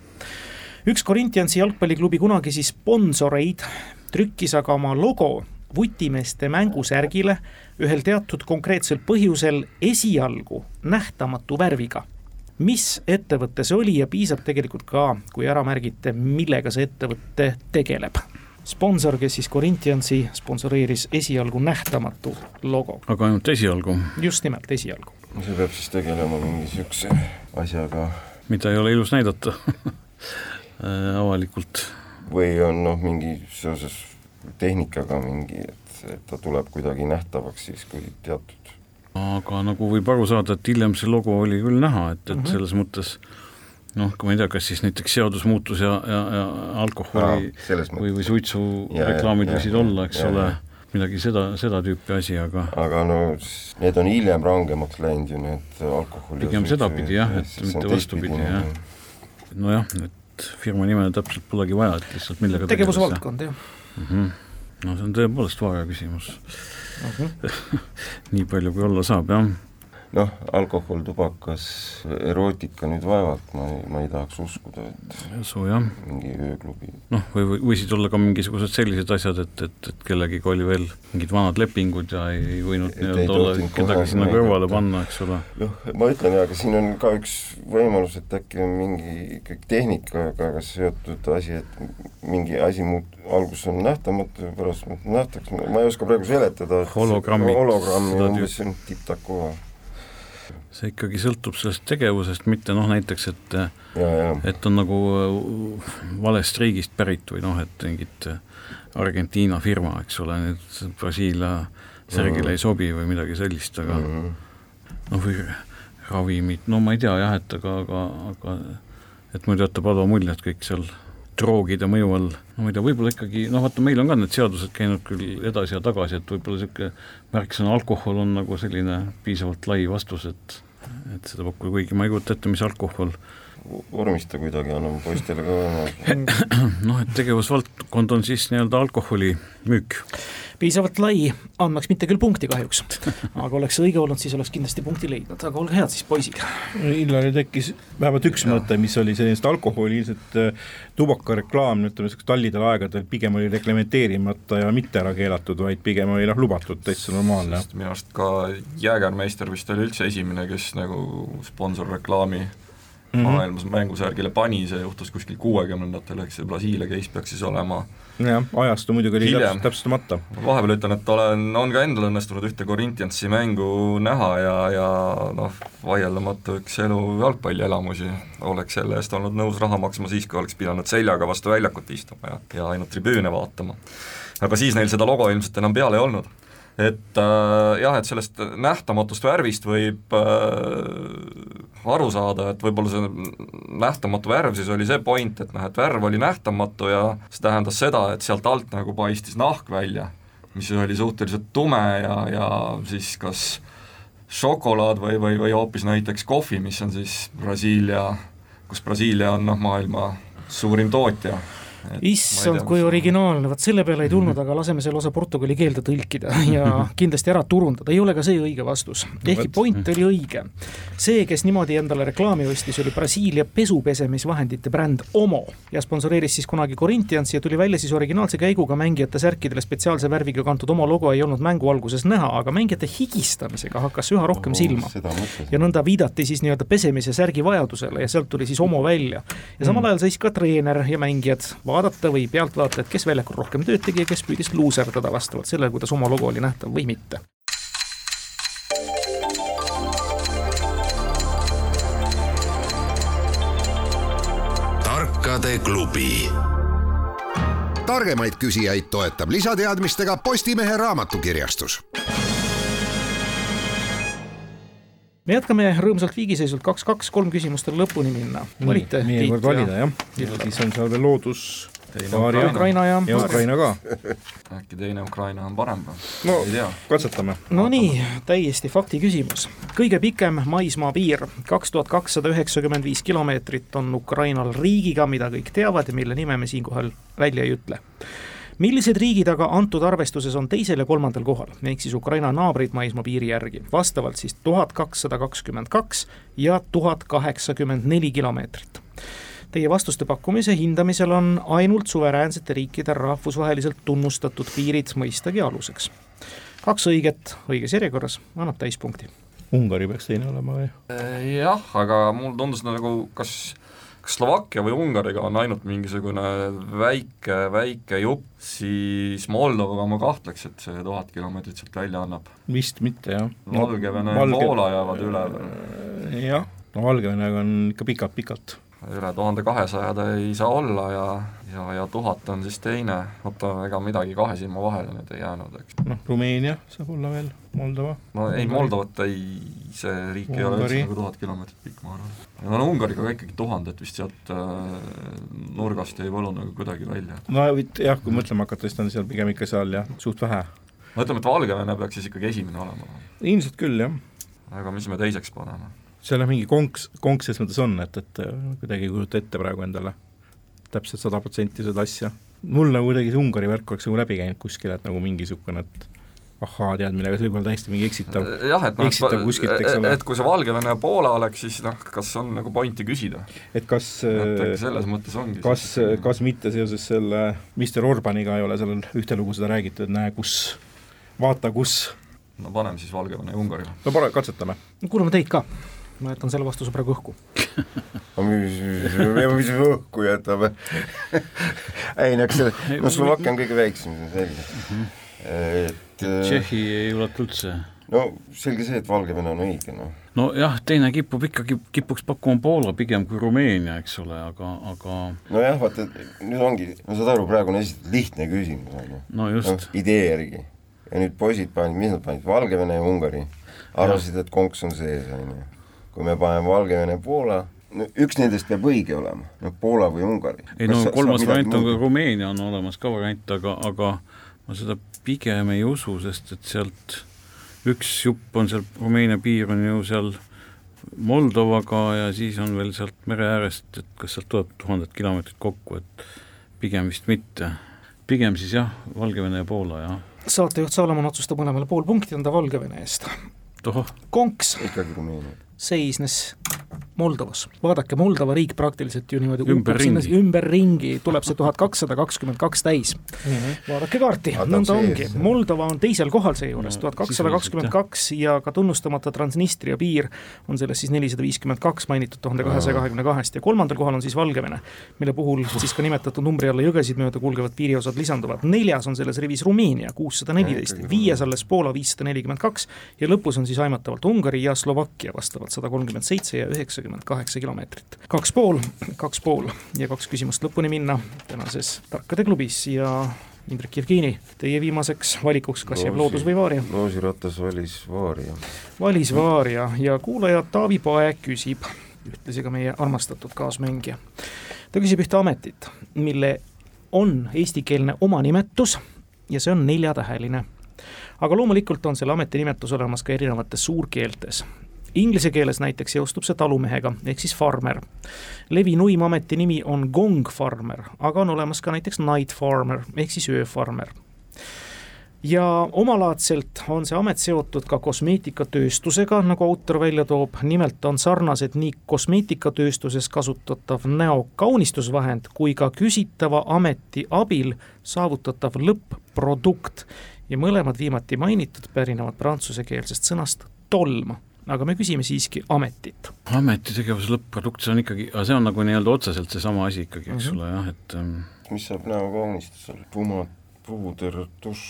üks Corinthiansi jalgpalliklubi kunagisi sponsoreid trükkis aga oma logo vutimeeste mängusärgile ühel teatud konkreetsel põhjusel esialgu nähtamatu värviga. Mis ettevõte see oli ja piisab tegelikult ka, kui ära märgite, millega see ettevõte tegeleb sponsor, kes siis Corinthiansi sponsoreeris esialgu nähtamatu logo. aga ainult esialgu? just nimelt, esialgu. see peab siis tegelema mingi niisuguse asjaga. mida ei ole ilus näidata avalikult. või on noh, mingi seoses tehnikaga mingi, et, et ta tuleb kuidagi nähtavaks siis, kui teatud aga nagu võib aru saada, et hiljem see logo oli küll näha, et, et mm -hmm. selles mõttes noh, kui ma ei tea, kas siis näiteks seadus muutus ja, ja, ja alkoholi Aa, või, või suitsu ja, reklaamid võisid olla, eks ja, ole, midagi seda, seda tüüpi asi, aga aga no need on hiljem rangemaks läinud ju, need alkoholi pigem sedapidi jah, et mitte vastupidi, jah. nojah, et firma nime täpselt polegi vaja, et lihtsalt millega tegevusvaldkond, jah mm. -hmm. No see on tõepoolest vaja küsimus. -hmm. nii palju, kui olla saab, jah noh, alkohol, tubakas, erootika nüüd vaevalt, ma, ma ei tahaks uskuda, et Su, jah. mingi ööklubi. noh, või, või võisid olla ka mingisugused sellised asjad, et, et, et kellegiga oli veel mingid vanad lepingud ja ei võinud nii-öelda olla kedagi sinna kõrvale panna, eks ole. noh, ma ütlen jaa, aga siin on ka üks võimalus, et äkki on mingi ikkagi tehnikaga seotud asi, et mingi asi muut-, alguses on nähtamatu, pärast nähtakse, ma ei oska praegu seletada, et hologrammid, hologrammi umbes tipp-takku see ikkagi sõltub sellest tegevusest, mitte noh, näiteks et ja, ja. et on nagu äh, valest riigist pärit või noh, et mingit äh, Argentiina firma, eks ole, nüüd Brasiilia särgile ei sobi või midagi sellist, aga mm -hmm. noh, või ravimid, no ma ei tea jah, et aga, aga, aga et muidu jätab halva mulje, et kõik seal droogide mõju all, no ma ei tea, võib-olla ikkagi noh, vaata meil on ka need seadused käinud küll edasi ja tagasi, et võib-olla niisugune märksõna alkohol on nagu selline piisavalt lai vastus, et et seda pakkuda, kuigi. Ma ei kujuta ette, mis alkohol vormista kuidagi, anname poistele ka noh, et tegevusvaldkond on siis nii-öelda alkoholi müük piisavalt lai, andmaks mitte küll punkti kahjuks. aga oleks õige olnud, siis oleks kindlasti punkti leidnud, aga olge head siis, poisid. Illaril tekkis vähemalt üks ja. mõte, mis oli sellisest alkoholi ilmselt äh, tubakareklaam, ütleme niisuguseks tallidel aegadel pigem oli reglementeerimata ja mitte ära keelatud, vaid pigem oli noh, lubatud, täitsa normaalne. minu arust ka Jäägermeister vist oli üldse esimene, kes nagu sponsorreklaami mm -hmm. maailmas mängusärgile pani, see juhtus kuskil kuuekümnendatel, ehk see Brasiilia case peaks siis olema jah, ajastu muidugi oli täpsust, täpsustamata. vahepeal ütlen, et olen, on ka endal õnnestunud ühte Corinthiansi mängu näha ja, ja noh, vaieldamatu üks elu jalgpallielamusi, oleks selle eest olnud nõus raha maksma siis, kui oleks pidanud seljaga vastu väljakut istuma ja, ja ainult tribüüne vaatama. aga siis neil seda logo ilmselt enam peal ei olnud et äh, jah, et sellest nähtamatust värvist võib äh, aru saada, et võib-olla see nähtamatu värv siis oli see point, et noh, et värv oli nähtamatu ja see tähendas seda, et sealt alt nagu paistis nahk välja, mis oli suhteliselt tume ja, ja siis kas šokolaad või, või, või hoopis näiteks kohvi, mis on siis Brasiilia, kus Brasiilia on noh, maailma suurim tootja issand, kui originaalne, vot selle peale ei tulnud, mhm. aga laseme selle osa portugali keelde tõlkida ja kindlasti ära turundada, ei ole ka see õige vastus. ehkki point oli õige. see, kes niimoodi endale reklaami ostis, oli Brasiilia pesupesemisvahendite bränd Omo ja sponsoreeris siis kunagi Corinthiansi ja tuli välja siis originaalse käiguga mängijate särkidele spetsiaalse värviga kantud Omo logo ei olnud mängu alguses näha, aga mängijate higistamisega hakkas üha rohkem oh, silma. ja nõnda viidati siis nii-öelda pesemise särgi vajadusele ja sealt tuli siis Omo välja. ja samal mm. ajal siis ka treener ja mängijad vaadata või pealtvaatajad, kes väljakul rohkem tööd tegi ja kes püüdis luuserdada vastavalt sellele, kuidas oma logo oli nähtav või mitte. tarkade klubi targemaid küsijaid toetab lisateadmistega Postimehe raamatukirjastus me jätkame rõõmsalt viigiseisult kaks-kaks, kolm küsimust on lõpuni minna. valite? meie kord valida jah, ja siis on seal veel loodus Ukraina, Ukraina ja, ja Ukraina ka. äkki teine Ukraina on parem või? no katsetame. no nii, täiesti fakti küsimus. kõige pikem maismaapiir, kaks tuhat kakssada üheksakümmend viis kilomeetrit on Ukrainal riigiga, mida kõik teavad ja mille nime me siinkohal välja ei ütle millised riigid aga antud arvestuses on teisel ja kolmandal kohal, ehk siis Ukraina naabrid maismaapiiri järgi, vastavalt siis tuhat kakssada kakskümmend kaks ja tuhat kaheksakümmend neli kilomeetrit. Teie vastuste pakkumise hindamisel on ainult suveräänsete riikide rahvusvaheliselt tunnustatud piirid mõistagi aluseks. kaks õiget õiges järjekorras annab täispunkti. Ungari peaks teine olema või? jah, aga mulle tundus nagu kas kas Slovakkia või Ungariga on ainult mingisugune väike, väike jupp, siis Moldovaga ma kahtleks, et see tuhat kilomeetrit sealt välja annab. vist mitte, jah. Valgevene ja Valge... Poola jäävad üle. jah, no Valgevenega on ikka pikalt-pikalt üle tuhande kahesaja ta ei saa olla ja, ja, ja tuhat on siis teine, oota, ega midagi kahe silma vahele nüüd ei jäänud, eks. noh, Rumeenia saab olla veel, Moldova. no ei, Moldovat ei, see riik Ungari. ei ole üldse nagu tuhat kilomeetrit pikk, ma arvan. no, no Ungariga ka ikkagi tuhandet vist sealt äh, nurgast ei võlu nagu kuidagi välja. no jah, kui mõtlema hakata, siis ta on seal pigem ikka seal jah, suht vähe. no ütleme, et Valgevene peaks siis ikkagi esimene olema. ilmselt küll, jah. aga mis me teiseks paneme? seal jah, mingi konks, konks selles mõttes on, et, et äh, kuidagi ei kujuta ette praegu endale täpselt sada protsenti seda asja. mul nagu kuidagi see Ungari värk oleks nagu läbi käinud kuskil, et nagu mingisugune, et ahhaa teadmine, aga see võib olla täiesti mingi eksitav, jah, et noh, eksitav kuskilt, eks ole. et kui see Valgevene ja Poola oleks, siis noh, kas on nagu pointi küsida? et kas et selles mõttes ongi kas, kas mitte seoses selle Mr Orbaniga ei ole seal ühte lugu seda räägitud, et näe, kus, vaata kus. no paneme siis Valgevene ja Ungari. no pane, katsetame. kuulame teid ka ma jätan selle vastuse praegu õhku mis, me õhku jätame ei no eks see, no Slovakkia on kõige väiksem, see on selge mm. -hmm. et Tšehhi ei ulatu üldse? no selge see, et Valgevene on õige, noh. nojah, teine kipub ikkagi, kipuks pakkuma Poola pigem kui Rumeenia, eks ole, aga, aga nojah, vaata, nüüd ongi, no saad aru, praegu on esitatud lihtne küsimus, on ju. no just no,. idee järgi. ja nüüd poisid panid, mis nad panid, Valgevene ja Ungari. arvasid, et konks on sees, on ju kui me paneme Valgevene, Poola, no üks nendest peab õige olema, noh Poola või Ungari. ei no kolmas variant on ka Rumeenia on olemas ka variant, aga, aga ma seda pigem ei usu, sest et sealt üks jupp on seal, Rumeenia piir on ju seal Moldovaga ja siis on veel sealt mere äärest, et kas sealt tuleb tuhandet kilomeetrit kokku, et pigem vist mitte. pigem siis jah, Valgevene ja Poola, jah. saatejuht Salomon otsustab mõlemale pool punkti anda Valgevene eest. konks ikkagi Rumeenia seisnes Moldovas. vaadake, Moldova riik praktiliselt ju niimoodi ümberringi, ümberringi tuleb see tuhat kakssada kakskümmend kaks täis mm. -hmm. vaadake kaarti, nõnda ongi. Moldova on teisel kohal seejuures, tuhat kakssada kakskümmend kaks ja ka tunnustamata Transnistria piir on selles siis nelisada viiskümmend kaks mainitud tuhande kahesaja kahekümne kahest ja kolmandal kohal on siis Valgevene, mille puhul siis ka nimetatud numbri alla jõgesid mööda kulgevad piiriosad lisanduvad. neljas on selles rivis Rumeenia, kuussada neliteist, viies alles Poola, viissada nelikümmend kaks ja lõpus on siis aimatavalt Ungari ja Slovakkia vastavalt sada kolmkümmend seitse ja üheksakümmend kaheksa kilomeetrit. kaks pool, kaks pool ja kaks küsimust lõpuni minna tänases Tarkade klubis ja Indrek Jevgeni, teie viimaseks valikuks, kas jääb loodus või vaaria? loosiratas valis vaaria. valis vaaria ja kuulaja Taavi Pae küsib, ühtlasi ka meie armastatud kaasmängija. ta küsib ühte ametit, mille on eestikeelne omanimetus ja see on neljatäheline aga loomulikult on selle ametinimetus olemas ka erinevates suurkeeltes Inglise keeles näiteks seostub see talumehega ehk siis farmer. levinuim ametinimi on gong farmer, aga on olemas ka näiteks night farmer ehk siis ööfarmer ja omalaadselt on see amet seotud ka kosmeetikatööstusega, nagu autor välja toob, nimelt on sarnased nii kosmeetikatööstuses kasutatav näokaunistusvahend kui ka küsitava ameti abil saavutatav lõpp-produkt. Ja mõlemad viimati mainitud pärinevad prantsusekeelsest sõnast tolm aga me küsime siiski ametit. ametitegevuse lõpp-produkt, see on ikkagi, aga see on nagu nii-öelda otseselt seesama asi ikkagi, eks mm -hmm. ole, jah, et ähm, mis saab näokaunistusel, puma, puuder, tušš?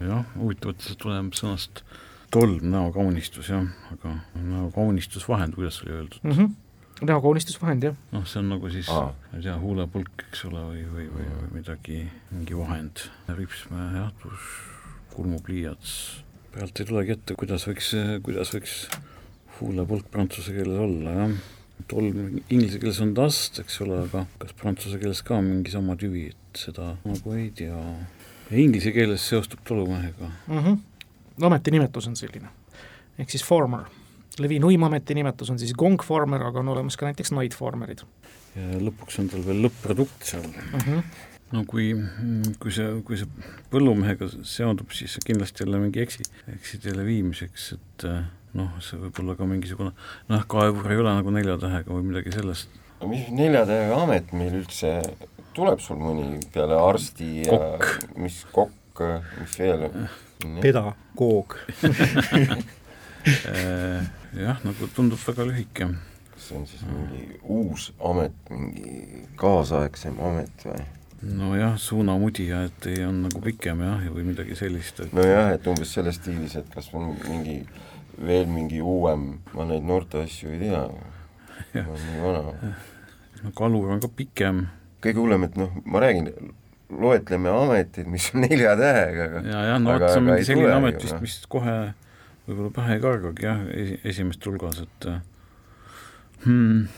jah, huvitav, et see tuleb sõnast tolm, näokaunistus jah, aga näokaunistusvahend, kuidas oli öeldud mm? -hmm näokoonistusvahend, jah. noh, see on nagu siis ma ei tea, huulepulk, eks ole, või, või, või, või midagi, mingi vahend, ripsmäe jaotus, kulmupliiats, pealt ei tulegi ette, kuidas võiks, kuidas võiks huulepulk prantsuse keeles olla, jah. tolm inglise keeles on dust, eks ole, aga kas prantsuse keeles ka mingi sama tüvi, et seda nagu ei tea. Inglise keeles seostub tolumehega mm. -hmm. ametinimetus on selline, ehk siis farmer. levinuim ametinimetus on siis gong farmer, aga on olemas ka näiteks night farmerid ja lõpuks on tal veel lõpp-produkt seal mm. -hmm. no kui, kui see, kui see põllumehega seondub, siis kindlasti jälle mingi eksi, eksiteele viimiseks, et eh, noh, see võib olla ka mingisugune noh, kaevur ei ole nagu nelja tähega või midagi sellest. no mis nelja tähega amet meil üldse, tuleb sul mõni peale arsti ja Kokk. mis kokk, mis veel? pedagoog jah, nagu tundub väga lühike. kas see on siis mingi uus amet, mingi kaasaegsem amet või? nojah, suunamudija, et ei on nagu pikem jah, või midagi sellist, et nojah, et umbes selles stiilis, et kas on mingi veel mingi uuem, ma neid noorte asju ei tea, ma olen nii vana. no kalur on ka pikem kõige hullem, et noh, ma räägin, loetleme ametid, mis on nelja tähega, aga ja, jah, no vot, aga- see on aga mingi selline amet vist, noh. mis kohe võib-olla pähe ei kargagi jah, esi, esimeste hulgas, et äh, hmm,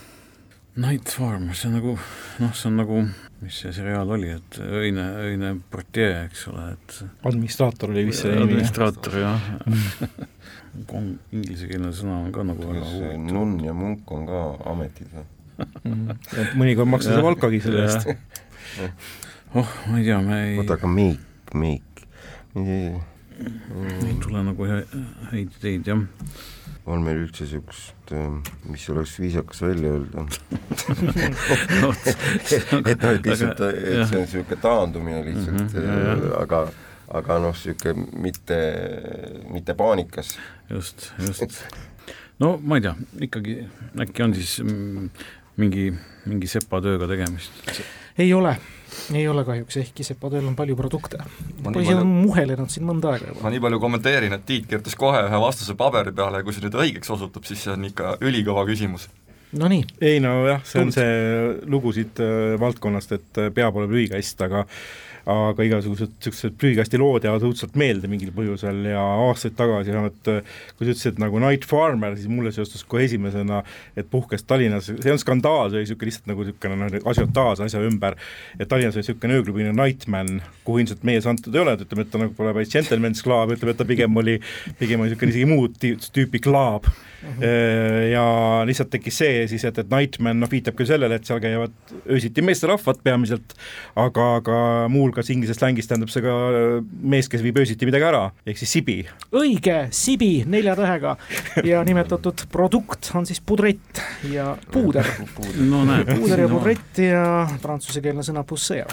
Night Farm, see on nagu noh, see on nagu, mis see seriaal oli, et öine, öine portjee, eks ole, et administraator oli vist see nimi. administraator jah Kong- inglisekeelne sõna on ka nagu väga huvitav. nunn ja munk on ka ametid või? et mõnikord maksad sa palkagi selle eest. oh, ma ei tea, me ei, oota, aga meik, meik, mingi ei tule nagu häid ideid jah. on meil üldse niisugust, mis oleks viisakas välja öelda et noh, et lihtsalt, et see on niisugune taandumine lihtsalt jah, jah. aga aga noh, niisugune mitte, mitte paanikas. just, just. no ma ei tea, ikkagi äkki on siis mm, mingi, mingi sepatööga tegemist. ei ole, ei ole kahjuks, ehkki sepatööl on palju produkte. Nii poisid on muhelenud siin mõnda aega juba ma nii palju kommenteerin, et Tiit kirjutas kohe ühe vastuse paberi peale ja kui see nüüd õigeks osutub, siis see on ikka ülikõva küsimus. Nonii, ei nojah, see on see lugu siit äh, valdkonnast, et äh, pea pole prügikast, aga aga igasugused niisugused prügikastilood jäävad õudselt meelde mingil põhjusel ja aastaid tagasi vähemalt äh, kui sa ütlesid nagu Night Farmer, siis mulle seostus kohe esimesena, et puhkes Tallinnas, see on skandaal, see oli niisugune lihtsalt nagu niisugune noh, asiotaaž asja ümber, et Tallinnas oli niisugune ööklubi nagu Nightman, kuhu ilmselt meie antud ei ole, et ütleme, et ta nagu pole päris gentleman's club, ütleme, et ta pigem oli, pigem oli niisugune isegi muud tüüp- tüüpi club ja lihtsalt tekkis see siis, et, et Nightman noh, viitab küll sellele, et seal käivad öösiti meesterahvad peamiselt, aga, aga muuhulgas inglise slängis tähendab see ka mees, kes viib öösiti midagi ära, ehk siis sibi. õige, Sibi nelja tähega ja nimetatud produkt on siis pudrett ja puuder. no näed. puuder ja pudrett ja prantsusekeelne sõna poussière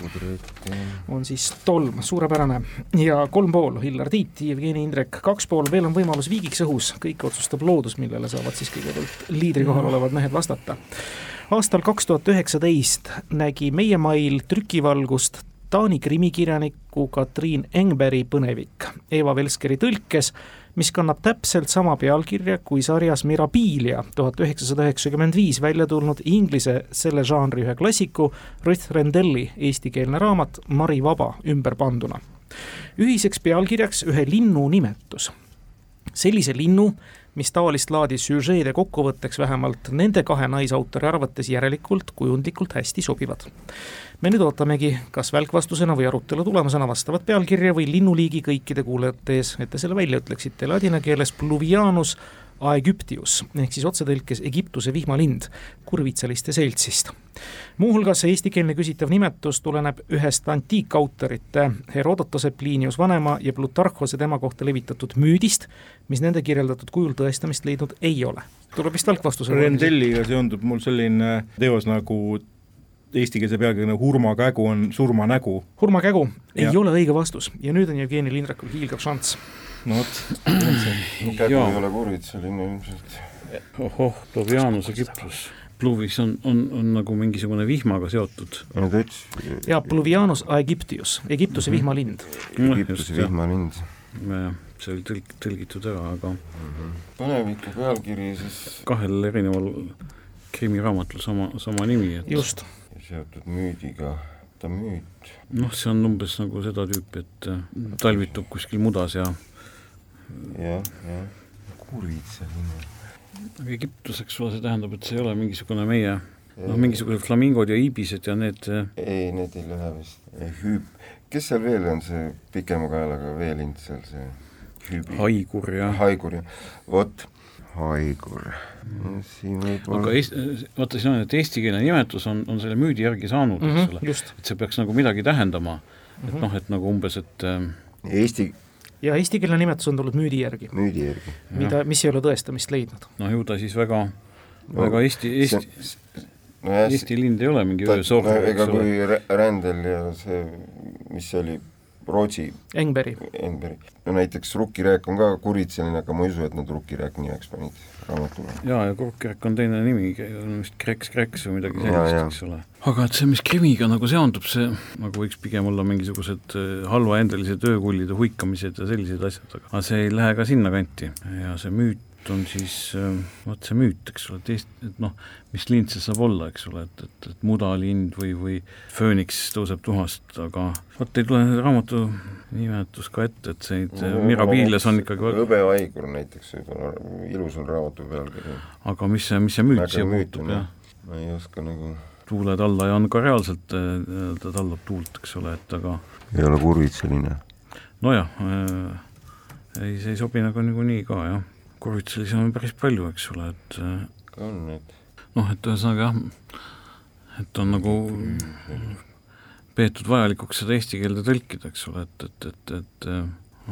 on siis tolm, suurepärane. ja kolm pool, Hillar Tiit, Jevgeni Indrek, kaks pool, veel on võimalus viigiks õhus, kõik otsustab loodus, millele saavad siis kõigepealt liidri kohal olevad mehed vastata. aastal kaks tuhat üheksateist nägi meie mail trükivalgust Taani krimikirjaniku Katriin Engbergi põnevik Eva Velskeri tõlkes, mis kannab täpselt sama pealkirja kui sarjas Mirabilia tuhat üheksasada üheksakümmend viis välja tulnud inglise selle žanri ühe klassiku Ruth Rendelli eestikeelne raamat Mari Vaba ümberpanduna. ühiseks pealkirjaks ühe linnu nimetus. sellise linnu, mis taolist laadi süžeede kokkuvõtteks vähemalt nende kahe naisautori arvates järelikult kujundlikult hästi sobivad. me nüüd ootamegi, kas välkvastusena või arutelu tulemusena vastavat pealkirja või linnuliigi kõikide kuulajate ees, et te selle välja ütleksite ladina keeles pluvianus aegyptius ehk siis otsetõlkes Egiptuse vihmalind kurvitsaliste seltsist. muuhulgas see eestikeelne küsitav nimetus tuleneb ühest antiikautorite Herodotose, Plinius Vanema ja Plutarhose tema kohta levitatud müüdist, mis nende kirjeldatud kujul tõestamist leidnud ei ole. tuleb vist välkvastuse Rendelliga seondub mul selline teos nagu eestikeelse pealkirjaga nagu Hurma kägu on surmanägu. Hurma kägu ei Jah. ole õige vastus ja nüüd on Jevgeni Lindrakul hiilgav šanss. no vot, kägu Jaa. ei ole kurvitsaline ilmselt. ohoh, Plovianuse Küpros. Pluvis on, on, on nagu mingisugune vihmaga seotud. no ta ütles ja Pluvianus aegyptius, Egiptuse vihmalind. Egiptuse vihmalind. jah, see oli tõlk-, tõlgitud ära, aga põneviku pealkiri siis kahel erineval krimiraamatul sama, sama nimi, et just. Seotud müüdiga, ta müüt. noh, see on umbes nagu seda tüüpi, et äh, talvitub kuskil mudas ja jah, jah, kuritseline. aga Egiptus, eks ole, see tähendab, et see ei ole mingisugune meie noh, mingisugused flamingod ja iibised ja need äh, ei, need ei lähe vist, hüüb, kes seal veel on, see pikema kaelaga veelind seal, see hüübi? haigur ja haigur ja, vot, haigur. siin võib-olla aga est-, vaata, siin on, et eestikeelne nimetus on, on selle müüdi järgi saanud mm, -hmm, eks ole, just. et see peaks nagu midagi tähendama. et Mhm. noh, et nagu umbes, et äh, Eesti ja eestikeelne nimetus on tulnud müüdi järgi, müüdi järgi. mida, mis ei ole tõestamist leidnud. noh, ju ta siis väga No, väga Eesti, Eesti, nojah, Eesti lind ei ole mingi öösorg no, no,, ega ole. kui Rä- Rändel ja see, mis see oli, Rootsi. Engberg, Enberi, no näiteks Rukkirääk on ka kuritseline, aga ma ei usu, et nad Rukkirääk nimeks panid raamatule. jaa, ja Kurkirk on teine nimi, on vist Kreks Kreks või midagi sellist, eks ole. aga et see, mis krimiga nagu seondub, see nagu võiks pigem olla mingisugused äh, halvaendelised öökullide huikamised ja sellised asjad, aga aga see ei lähe ka sinnakanti. Ja see müüt on siis, vot see müüt, eks ole, et Eest-, et noh, mis lind see saab olla, eks ole, et, et, et mudalind või, või fööniks tõuseb tuhast, aga vot ei tule raamatu nimetus ka ette, et see no, Mirabiles on ikkagi väga hõbevaigur näiteks võib-olla, ilus on raamatu pealkiri. aga mis see, mis see müüt siia puutub, on, jah? ma ei oska nagu tuule tallaja on ka reaalselt, äh, ta tallab tuult, eks ole, et aga ei ole kurvitseline. nojah äh,, ei, see ei sobi nagu niikuinii ka jah, kurvitselisi on päris palju, eks ole, et on need. noh, et ühesõnaga jah, et on nagu peetud vajalikuks seda eesti keelde tõlkida, eks ole, et, et, et, et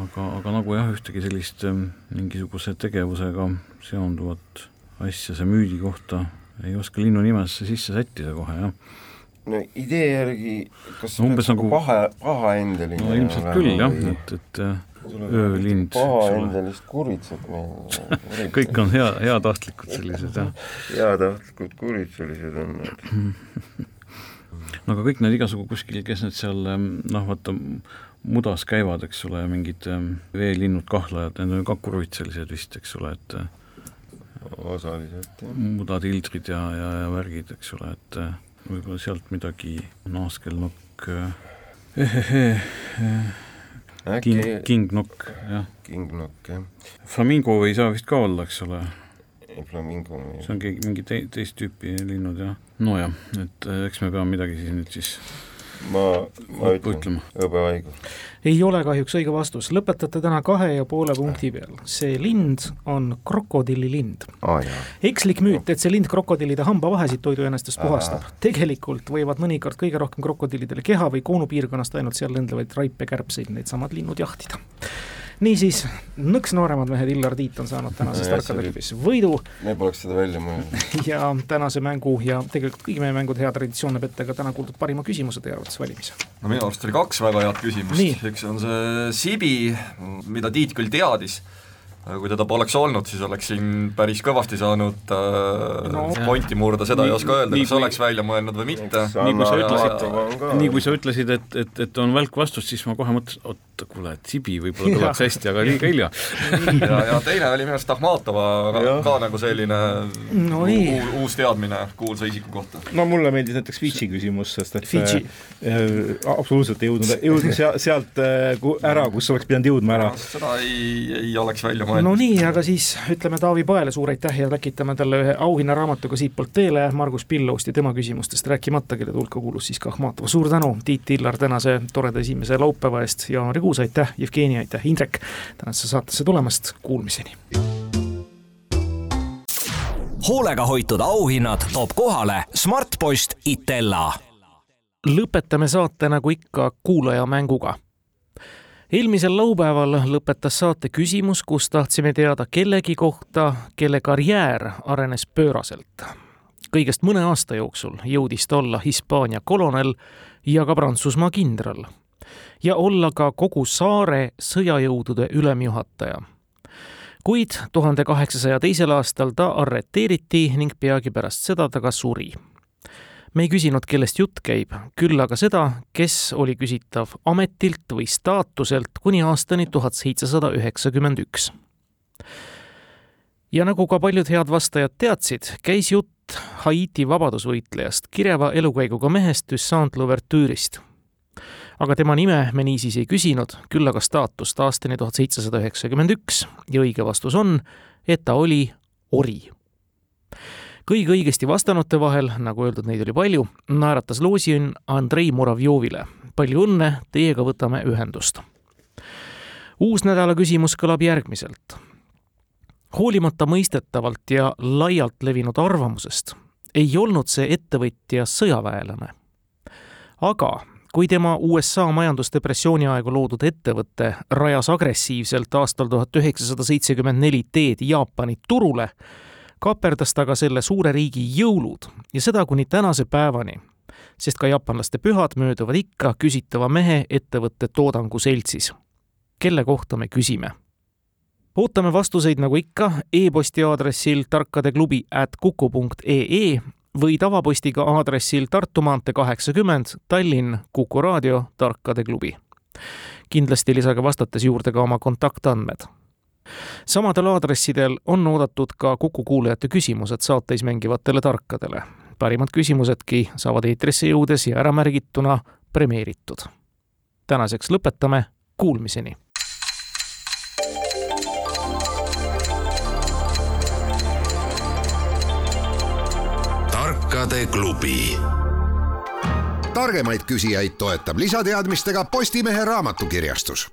aga, aga nagu jah, ühtegi sellist äh, mingisuguse tegevusega seonduvat asja see müüdi kohta ei oska linnu nimesse sisse sättida kohe, jah. no idee järgi, kas No umbes nagu- paha, pahaendeline no ilmselt küll jah, et, et äh, öölind, pahaendelist kuritsat meil kõik on hea, heatahtlikud sellised jah. heatahtlikud kuritselised on need. no aga kõik need igasugu kuskil, kes need seal ähm, noh, vaata mudas käivad, eks ole, mingid ähm, veelinnud, kahlajad, need on ju ka kurvitselised vist, eks ole, et äh, osaliselt jah. mudad ildrid ja, ja, ja värgid, eks ole, et võib-olla sealt midagi naaskelnokk äh, äkki king, kingnokk, jah. kingnokk jah, Flamingo ei saa vist ka olla, eks ole, flamingo. see on keegi, mingi te, teist tüüpi linnud ja nojah, et äh, eks me peame midagi siis nüüd siis ma, ma ütlen, ütlema. hõbevaigur. ei ole kahjuks õige vastus, lõpetate täna kahe ja poole punkti peal. see lind on krokodillilind. jaa. ekslik müüt, et see lind krokodillide hambavahesid toiduainestest puhastab. tegelikult võivad mõnikord kõige rohkem krokodillidele keha või koonupiirkonnast ainult seal lendlevaid raipekärbseid needsamad linnud jahtida. Niisiis, nõks nooremad mehed Illar Tiit on saanud tänasest Nojah, tarkade klubis võidu me poleks seda välja mõelnud. ja tänase mängu ja tegelikult kõigi meie mängude hea traditsioon näeb ette ka täna kuuldud parima küsimuse teie arvates valimise. no minu arust oli kaks väga head küsimust üks on see Sibi, mida Tiit küll teadis, kui teda poleks olnud, siis oleks siin päris kõvasti saanud äh, No. pointi murda, seda Nii- ei oska öelda, kas kui- oleks välja mõelnud või mitte. Nii kui sa ütlesid- nii kui sa ütlesid, et, et, et on välk vastus, siis ma kohe mõtlesin, oot, kuule, et Sibi võib-olla kõlaks hästi, aga liiga hilja. ja, ja teine oli minu arust Ahmatova ka, nagu selline No uus teadmine kuulsa isiku kohta. no mulle meeldis näiteks Fidži küsimus, sest et Fidži. äh, absoluutselt ei jõudnud, jõudnud sea, sealt äh, ku- ära, kus oleks pidanud jõudma ära. seda ei, ei oleks välja mõelnud. No nii, aga siis ütleme Taavi Paele suur aitäh ja läkitame talle ühe auhinnaraamatuga siitpoolt teele Margus Pilloost ja tema küsimustest rääkimata, kelle hulka kuulus siis ka Ahmatova. suur tänu, Tiit Illar, tänase toreda esimese laupäeva eest, Jaan Riguus, aitäh, Jevgeni, aitäh, Indrek, tänasesse saatesse tulemast, kuulmiseni! hoolega hoitud auhinnad toob kohale Smartpost Itella. lõpetame saate nagu ikka kuulajamänguga. Eelmisel laupäeval lõpetas saate küsimus, kus tahtsime teada kellegi kohta, kelle karjäär arenes pööraselt. kõigest mõne aasta jooksul jõudis ta olla Hispaania kolonel ja ka Prantsusmaa kindral ja olla ka kogu saare sõjajõudude ülemjuhataja kuid tuhande kaheksasaja teisel aastal ta arreteeriti ning peagi pärast seda ta ka suri me ei küsinud, kellest jutt käib, küll aga seda, kes oli küsitav ametilt või staatuselt kuni aastani tuhat seitsesada üheksakümmend üks. ja nagu ka paljud head vastajad teadsid, käis jutt Haiti vabadusvõitlejast, kireva elukäiguga mehest Toussaint Louverture'ist. aga tema nime me niisiis ei küsinud, küll aga staatust aastani tuhat seitsesada üheksakümmend üks ja õige vastus on, et ta oli ori kõige õigesti vastanute vahel, nagu öeldud, neid oli palju, naeratas loosiõnn Andrei Muravjovile. palju õnne, teiega võtame ühendust. uus nädala küsimus kõlab järgmiselt hoolimata mõistetavalt ja laialt levinud arvamusest, ei olnud see ettevõtja sõjaväelane. aga kui tema USA majandusdepressiooni aegu loodud ettevõte rajas agressiivselt aastal tuhat üheksasada seitsekümmend neli teed Jaapani turule, kaaperdas ta ka selle suure riigi jõulud ja seda kuni tänase päevani, sest ka jaapanlaste pühad mööduvad ikka küsitava mehe ettevõtte toodangu seltsis. kelle kohta me küsime ootame vastuseid nagu ikka e-posti aadressil tarkadeklubi at kuku punkt ee või tavapostiga aadressil Tartu maantee kaheksakümmend, Tallinn, Kuku raadio, Tarkade klubi. kindlasti lisage vastates juurde ka oma kontaktandmed. Samadel aadressidel on oodatud ka Kuku kuulajate küsimused saateis mängivatele tarkadele. parimad küsimusedki saavad eetrisse jõudes ja äramärgituna premeeritud. tänaseks lõpetame, kuulmiseni tarkade klubi. targemaid küsijaid toetab lisateadmistega Postimehe raamatukirjastus